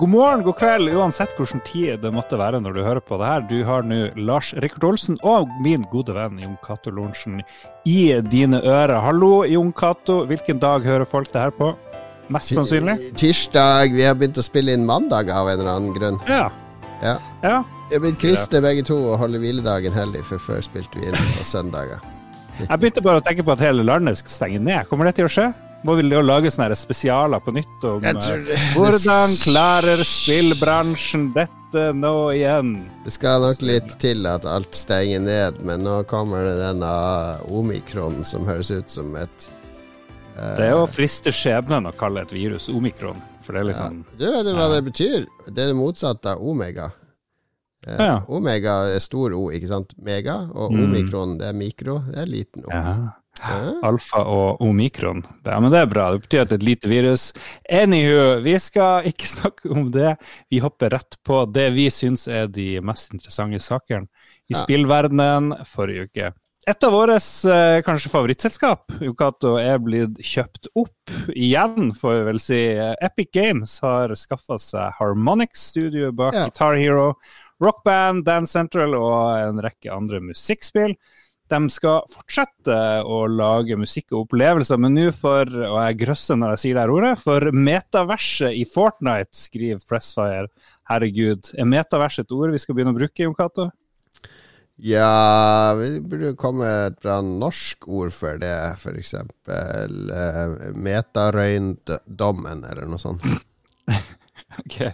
God morgen, god kveld, uansett hvilken tid det måtte være når du hører på det her. Du har nå Lars Rikard Olsen og min gode venn Jon Cato Lorentzen i dine ører. Hallo, Jon Cato. Hvilken dag hører folk det her på? Mest sannsynlig? Tirsdag. Vi har begynt å spille inn mandag av en eller annen grunn. Ja. Ja. ja. Vi har blitt kristne begge to og holder hviledagen hellig, for før spilte vi inn på søndager. Jeg begynte bare å tenke på at hele landet skal stenge ned. Kommer det til å skje? Må vi lage sånne spesialer på nytt om det- hvordan klarer spillbransjen dette nå igjen? Det skal nok litt til at alt stenger ned, men nå kommer det denne omikron som høres ut som et Det er å friste skjebnen å kalle et virus omikron. For det er ja. liksom Du vet hva det betyr? Det er det motsatte av omega. Uh, Ja. Omega er stor O, ikke sant? Mega. Og Mm. omikron, det er mikro. Det er liten O. ja. Ja. Alfa og omikron. Ja, men det er bra. Det betyr at det er et lite virus. Anywho, vi skal ikke snakke om det. Vi hopper rett på det vi syns er de mest interessante sakene i Ja. spillverdenen forrige uke. Et av våre eh, kanskje favorittselskap, Yokato, er blitt kjøpt opp igjen, får vi vel si. Epic Games har skaffa seg Harmonix Studio bak Ja. Guitar Hero, Rock Band, Dance Central og en rekke andre musikkspill. De skal fortsette å lage musikk og opplevelser, men nå for, og jeg grøsser når jeg sier det her ordet, for metaverset i Fortnite, skriver Pressfire. Herregud, er metavers et ord vi skal begynne å bruke, Jon Cato? Ja, vi burde komme et bra norsk ord for det, eksempel eh, metarøyndommen, eller noe sånt. Ok, Eh,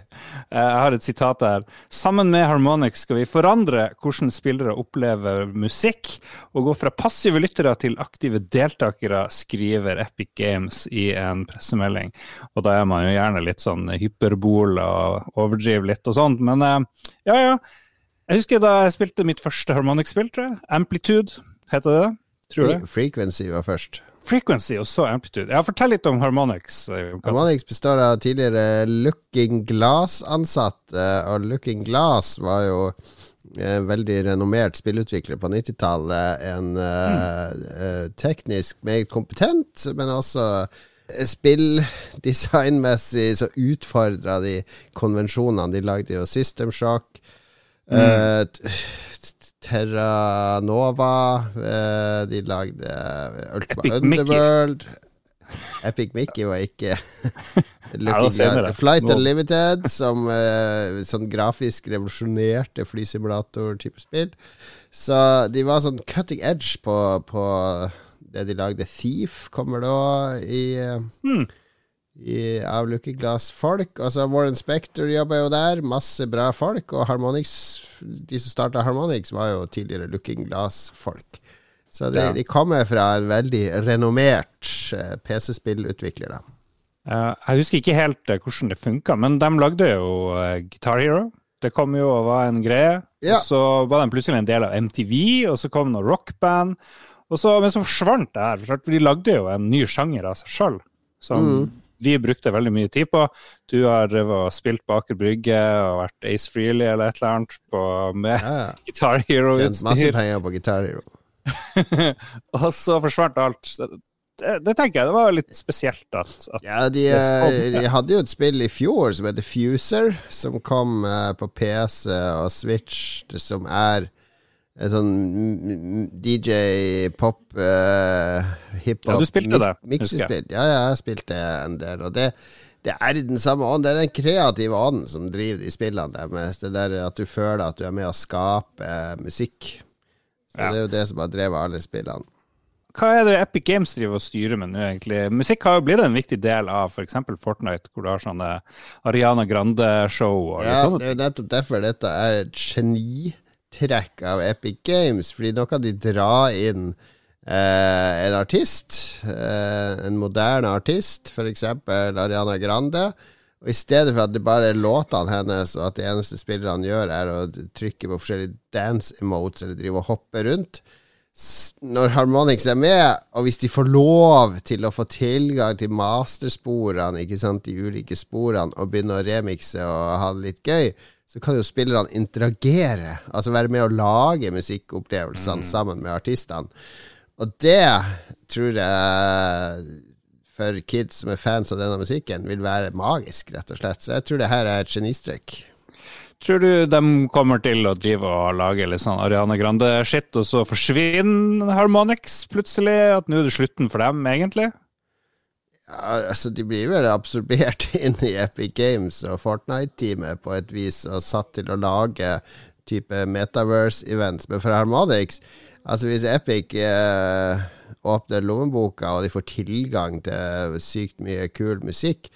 Jeg har et sitat her. Sammen med Harmonix skal vi forandre hvordan spillere opplever musikk, og gå fra passive lyttere til aktive deltakere, skriver Epic Games i en pressemelding. Og da er man jo gjerne litt sånn hyperbol og overdriver litt og sånt, men eh, ja, ja. Jeg husker da jeg spilte mitt første Harmonix-spill, tror jeg. Amplitude, heter det det? Tror jeg. Frequency var først. Frequency og så Amplitude. Ja, fortell litt om Harmonix. eh. Harmonix består av tidligere Looking Glass-ansatte, og Looking Glass var jo en veldig renommert spillutvikler på 90-tallet. En mm. eh, teknisk meget kompetent, men også spilldesignmessig så utfordra de konvensjonene. De lagde jo System Shock. eh, t- Terra Nova. eh, de lagde Ultima Epic Mickey. Underworld. Epic Mickey var ikke. Flight Unlimited, som uh, sånn grafisk revolusjonerte flysimulator-type spill. Så de var sånn cutting edge på, på det de lagde. Thief kommer da i, uh, Hmm. I av Looking Glass-folk. Altså Warren Spector jobber jo der, masse bra folk. Og Harmonix, de som starta Harmonix, var jo tidligere Looking Glass-folk. Så de, Ja. de kommer fra en veldig renommert eh, PC-spillutvikler, da. Eh, jeg husker ikke helt eh, hvordan det funka, men de lagde jo Guitar Hero. Det kom jo og var en greie. Ja. Og så var de plutselig en del av MTV, og så kom noe rockband. Og så, men så forsvant det her, for de lagde jo en ny sjanger av seg sjøl, som Mm. Vi brukte veldig mye tid på. Du har spilt på Aker Brygge og vært Ace Freely eller et eller annet på, med Ja, ja. Guitar Tjent masse Hero-utstyr. penger på Guitar Hero. og så forsvant alt. Det, det tenker jeg, det var litt spesielt at, at Ja, de, eh, de hadde jo et spill i fjor som heter Fuser, som kom eh, på PC og Switch, som er en sånn mm, mm, DJ, pop, uh, hiphop Ja, du spilte det, miksespill. Ja, ja, jeg spilte en del, og det det er den samme ånden. Det er den kreative ånden som driver de spillene deres. Det der at du føler at du er med å skape musikk. Så Ja. Det er jo det som har drevet alle spillene. Hva er det Epic Games driver og styrer med nå, egentlig? Musikk har jo blitt en viktig del av f.eks. Fortnite, hvor du har sånne Ariana Grande-show og Ja, sånne det er jo nettopp derfor dette er et genitrekk av Epic Games. Fordi nå kan de dra inn eh, en artist, eh, en moderne artist, f.eks. Ariana Grande. Og I stedet for at det bare er låtene hennes, og at det eneste spillerne gjør, er å trykke på forskjellige dance emotes eller drive og hoppe rundt Når Harmonix er med, og hvis de får lov til å få tilgang til mastersporene, ikke sant, de ulike sporene, og begynne å remikse og ha det litt gøy, så kan jo spillerne interagere, altså være med å lage musikkopplevelsene sammen med artistene. Og det tror jeg for kids som er fans av denne musikken, vil være magisk, rett og slett. Så jeg tror det her er et genistrek. Tror du de kommer til å drive og lage litt sånn Ariane Grande-shit, og så forsvinner Harmonix plutselig? At nå er det slutten for dem, egentlig? Ja, altså De blir vel absorbert inn i Epic Games og Fortnite-teamet på et vis, og satt til å lage type Metaverse-events. Men for Harmonix Altså Hvis Epic eh, åpner lommeboka, og de får tilgang til sykt mye kul musikk,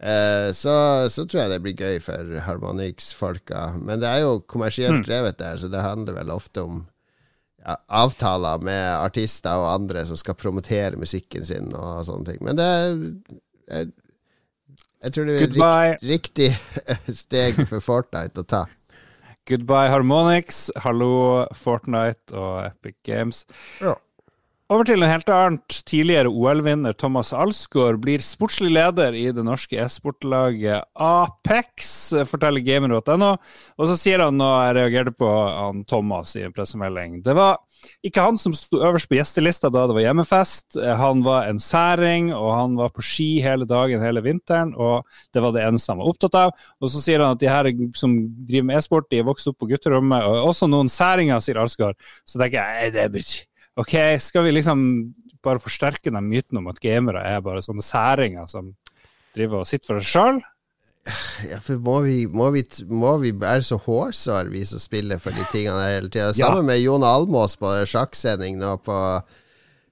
Eh, så, så, tror jeg det blir gøy for Harmonix-folka. Men det er jo kommersielt mm. drevet der, så det handler vel ofte om avtaler med artister og andre som skal promotere musikken sin og sånne ting. Men det jeg, jeg tror det er rikt, riktig steg for Fortnite å ta. Goodbye Harmonix, hallo Fortnite og Epic Games. Ja. Over til noe helt annet. Tidligere OL-vinner Thomas Alsgaard blir sportslig leder i det norske e-sportlaget Apex, forteller gamer.no. Og så sier han noe jeg reagerte på han Thomas i en pressemelding. Det var ikke han som sto øverst på gjestelista da det var hjemmefest. Han var en særing, og han var på ski hele dagen hele vinteren, og det var det eneste han var opptatt av. Og så sier han at de her som driver med e-sport, de er vokst opp på gutterommet, og også noen særinger, sier Alsgaard. Så tenker jeg det er Ok, skal vi liksom bare forsterke den myten om at gamere er bare sånne særinger som driver og sitter for seg sjøl? Ja, for må vi, må vi, må vi være så hårsår, vi som spiller for de tingene hele tida? Sammen ja. med Jon Almås på sjakksending nå på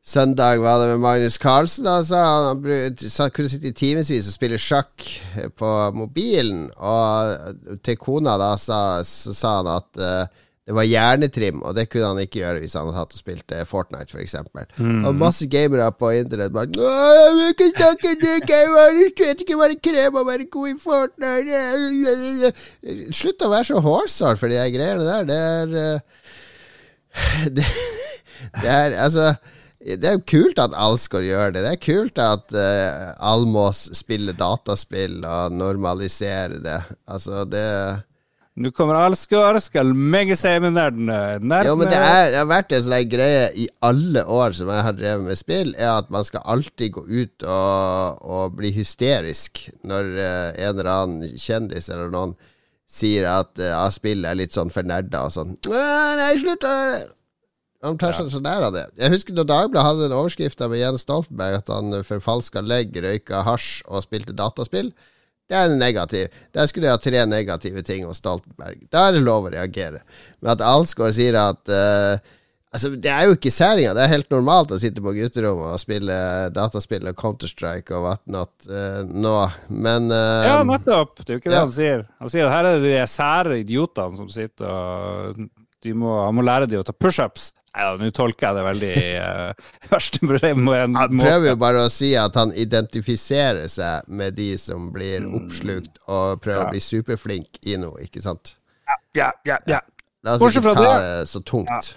søndag var det med Magnus Carlsen. Altså. han, han kunne sitte i timevis og spille sjakk på mobilen. Og til kona da sa, sa han at uh, det var hjernetrim, og det kunne han ikke gjøre hvis han hadde hatt og spilt eh, Fortnite, f.eks. Mm. Og masse gamere på internett bare 'Jeg vil ikke snakke det, jeg vet ikke hva det krever å være god i Fortnite' Slutt å være så hårsår for de greiene der. Det er eh, det, det er altså det er kult at Alsgaard gjør det. Det er kult at uh, Almås spiller dataspill og normaliserer det. Altså, det nå kommer Alsgaard, skal meg si med nerdene. Ja, men det, er, det, har vært en sånn greie i alle år som jeg har drevet med spill, er at man skal alltid gå ut og, og bli hysterisk når uh, en eller annen kjendis eller noen sier at uh, spillet er litt sånn for nerder og sånn. Nei, slutt! Han tar seg så nær av det. Jeg husker da Dagbladet hadde en overskrift med Jens Stoltenberg at han forfalska legg, røyka hasj og spilte dataspill. Det er negativ. Der skulle jeg ha tre negative ting hos Stoltenberg. Da er det lov å reagere. Men at Alsgaard sier at uh, Altså, det er jo ikke særinga. Det er helt normalt å sitte på gutterommet og spille dataspill og Counter-Strike og whatnot uh, nå, men uh, Ja, nettopp. Det er jo ikke det ja. han sier. Han sier at her er det de sære idiotene som sitter og må, Han må lære dem å ta pushups. Ja, Nå tolker jeg det veldig uh, verste problemet. Han prøver jo bare å si at han identifiserer seg med de som blir mm. oppslukt, og prøver ja. å bli superflink i noe, ikke sant? Ja, ja, ja. La oss ikke ta det så tungt.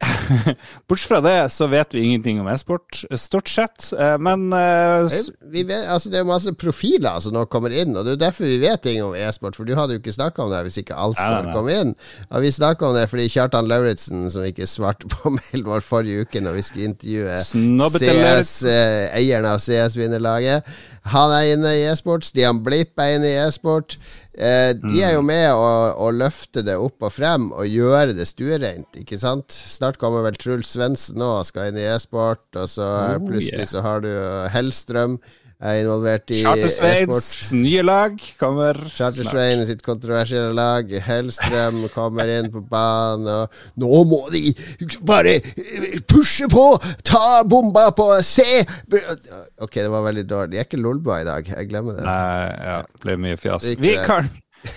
Bortsett fra det så vet vi ingenting om e-sport, stort sett. Eh, men uh, vet, altså Det er masse profiler som nå kommer inn, og det er derfor vi vet ting om e-sport. For du hadde jo ikke snakka om det hvis ikke alt skulle komme inn. Og vi snakka om det fordi Kjartan Lauritzen, som ikke svarte på mailen vår forrige uke når vi skulle intervjue CS, eh, eieren av CS-vinnerlaget, han er inne i e-sport. Stian Blipp er inne i e-sport. Eh, de er jo mm. med å, å, løfte det opp og frem og gjøre det stuereint, ikke sant? Snart kommer vel Truls Svendsen og skal inn i e-sport, og så oh, plutselig yeah. så har du Hellstrøm er involvert i Charter-Sveins nye lag kommer Charter-Svein sitt kontroversielle lag. Hellstrøm kommer inn på banen, og nå må de bare pushe på! Ta bomba på C! Ok, det var veldig dårlig. De er ikke Lolba i dag, jeg glemmer det. Nei, ja, det ble mye fjas. Vi kan,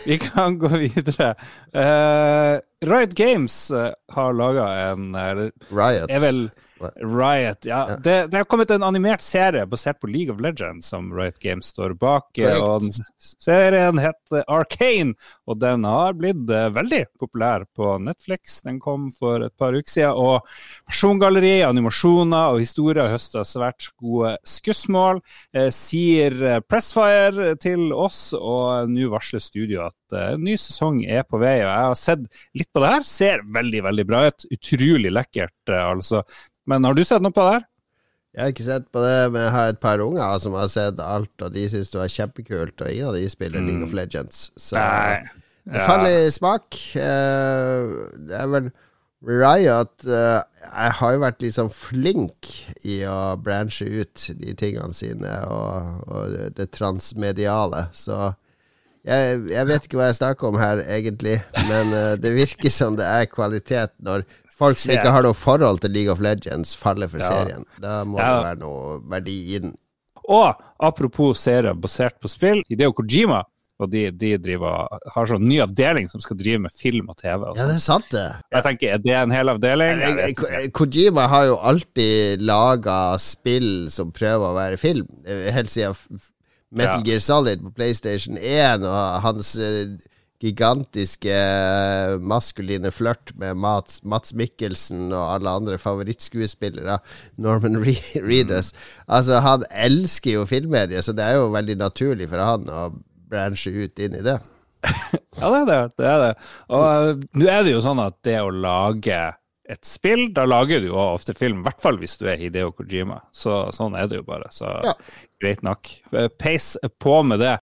vi kan gå videre. Uh, Riot Games uh, har laga en uh, Riot. Er vel Riot, ja. ja. Det, det, har kommet en animert serie basert på League of Legends som Riot Games står bak. Correct. Og serien heter Arcane, og den har blitt uh, veldig populær på Netflix. Den kom for et par uker siden, og persongalleri, animasjoner og historier høster svært gode skussmål. Uh, sier eh, Pressfire til oss, og nå varsler studio at en ny sesong er på vei. og Jeg har sett litt på det her, ser veldig, veldig bra ut. Utrolig lekkert, altså. Men har du sett noe på det her? Jeg har ikke sett på det, men jeg har et par unger som har sett alt, og de syns det var kjempekult, og ingen av de spiller League of Legends. Så Nei. det faller i smak. Eh, det er vel Riot eh, Jeg har jo vært sånn flink i å branche ut de tingene sine, og, og det, det transmediale, så jeg, jeg vet ikke hva jeg snakker om her, egentlig, men eh, det virker som det er kvalitet når folk som ikke har noe forhold til League of Legends, faller for Ja. serien. Da må Ja. det være noe verdi i den. Og apropos serier basert på spill, Hideo Kojima og de, de driver, har sånn ny avdeling som skal drive med film og TV. Og Ja, det er sant, det. Jeg tenker, Er det en hel avdeling? Kojima har jo alltid laga spill som prøver å være film. Helt siden Metal Ja. Gear Solid på PlayStation 1 og hans eh, gigantiske eh, maskuline flørt med Mats, Mats Mikkelsen og alle andre favorittskuespillere, Norman Re Reedus. Altså, han elsker jo filmmediet, så det er jo veldig naturlig for han å branche ut inn i det. Ja, det er det. det, er det. Og uh, nå er det jo sånn at det å lage et spill, da lager du jo ofte film, i hvert fall hvis du er Hideo Kojima. Så sånn er det jo bare. Så Ja. greit nok. Eh, Peis på med det.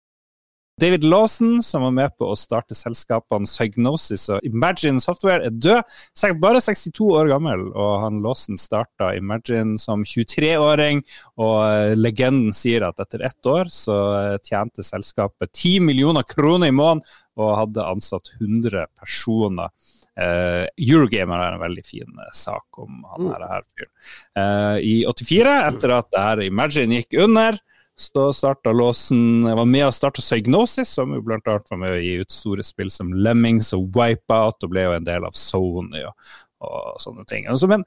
David Lawson, som var med på å starte selskapene Psygnosis og Imagine Software, er død. Bare 62 år gammel, og han Lawson starta Imagine som 23-åring. Og eh, legenden sier at etter ett år så eh, tjente selskapet 10 millioner kroner i måneden og hadde ansatt 100 personer. Uh, Eurogamer er en veldig fin sak om han her, her. Eh, I 84, etter at det her Imagine gikk under, så starta Låsen Jeg var med og starta Psygnosis, som jo blant annet var med å gi ut store spill som Lemmings og Wipeout, og ble jo en del av Sony og, og sånne ting. Altså, men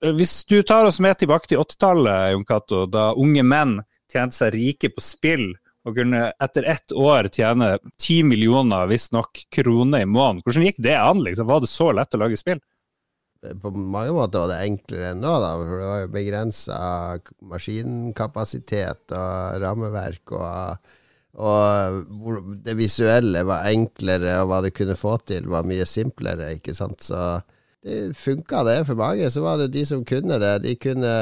eh, hvis du tar oss med tilbake til 80-tallet, Jon Cato, da unge menn tjente seg rike på spill, og kunne etter ett år tjene 10 millioner visstnok kroner i måneden. Hvordan gikk det an? liksom? Var det så lett å lage spill? På mange måter var det enklere enn nå, da, for det var jo begrensa maskinkapasitet og rammeverk, og, og det visuelle var enklere, og hva det kunne få til, var mye simplere, ikke sant. Så det funka, det, for mange. Så var det de som kunne det. De kunne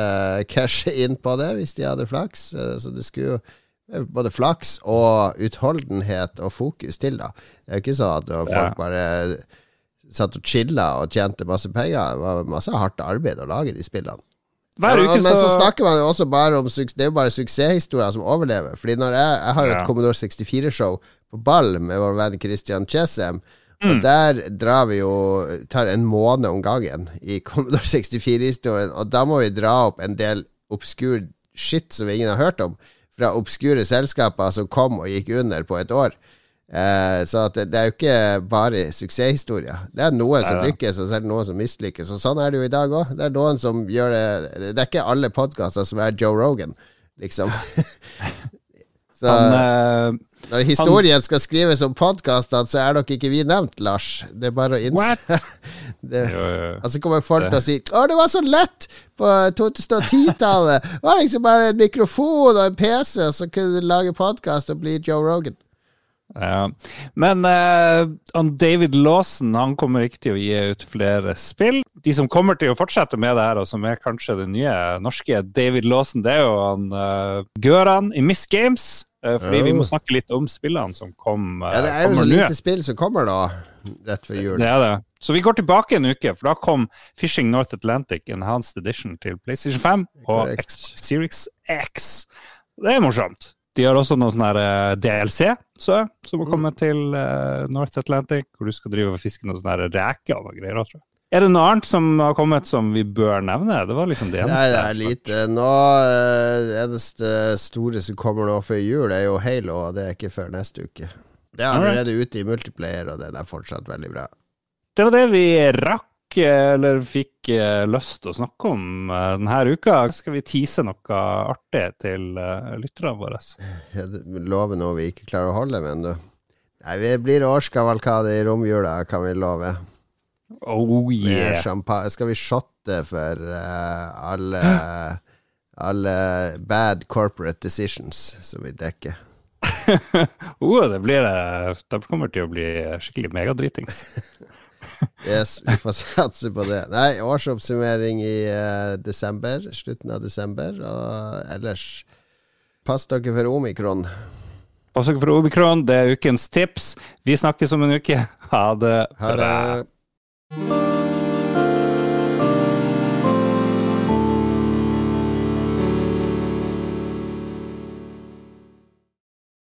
cashe inn på det hvis de hadde flaks. Så det skulle jo både flaks og utholdenhet og fokus til, da. Det er jo ikke sånn at folk bare satt og chilla og tjente masse penger. Det var masse hardt arbeid å lage de spillene. Hver uke men så så snakker man jo også bare om Det er jo bare suksesshistorier som overlever. Fordi når jeg, jeg har jo et Ja. Commodore 64-show på Ball med vår venn Christian Chesem. Mm. Og der drar vi jo tar en måned om gangen i Commodore 64-historien. Og da må vi dra opp en del obskur shit som ingen har hørt om. Fra obskure selskaper som kom og gikk under på et år. Eh, så det, det er jo ikke bare suksesshistorier. Det er noen som lykkes, og så er det noen som mislykkes. Og sånn er det jo i dag òg. Det er noen som gjør det Det er ikke alle podkaster som er Joe Rogan, liksom. så han, uh, når historien skal skrives om podkastene, så er nok ikke vi nevnt, Lars. Det er bare å innse det. jo, jo. Og så kommer folk til å si 'Å, det var så lett på 2010-tallet'. Det var liksom bare en mikrofon og en PC, så kunne du lage podkast og bli Joe Rogan. Ja. Men uh, David Lawson han kommer ikke til å gi ut flere spill. De som kommer til å fortsette med det her, og som er kanskje det nye norske David Lawson, det er jo han uh, Gøran i Miss Games. Uh, fordi vi må Oh. snakke litt om spillene som kom, eh, Ja, det er jo så lite lite spill som kommer da, rett før jul. Det er det. Så vi går tilbake en uke, for da kom Fishing North Atlantic Enhanced Edition til PlayStation 5 og Xbox Series X. Det er morsomt. De har også noe sånn her eh, DLC så, som har kommet til eh, North Atlantic, hvor du skal drive og fiske noen sånne reker og noe greier. tror jeg. Er det noe annet som har kommet som vi bør nevne? Det var liksom det eneste. Nei, det er lite. Nå, eh, Det eneste store som kommer nå før jul, er jo Halo, og det er ikke før neste uke. Det er allerede ute i multiplayer, og den er fortsatt veldig bra. Det var det vi rakk, eh, eller fikk eh, lyst til å snakke om eh, denne uka. Skal vi tease noe artig til eh, lytterne våre? Jeg lover noe vi ikke klarer å holde, men du. Nei, vi blir årskavalkade i romjula, kan vi love. Oh yeah. Skal vi shotte for uh, alle Alle bad corporate decisions som vi dekker. oh, det blir det. Det kommer til å bli skikkelig megadritings. Yes, vi får satse på det. Nei, årsoppsummering i uh, desember. Slutten av desember. Og ellers pass dere for omikron. Pass dere for omikron, det er ukens tips. Vi snakkes om en uke. Ha det Ha bra. det.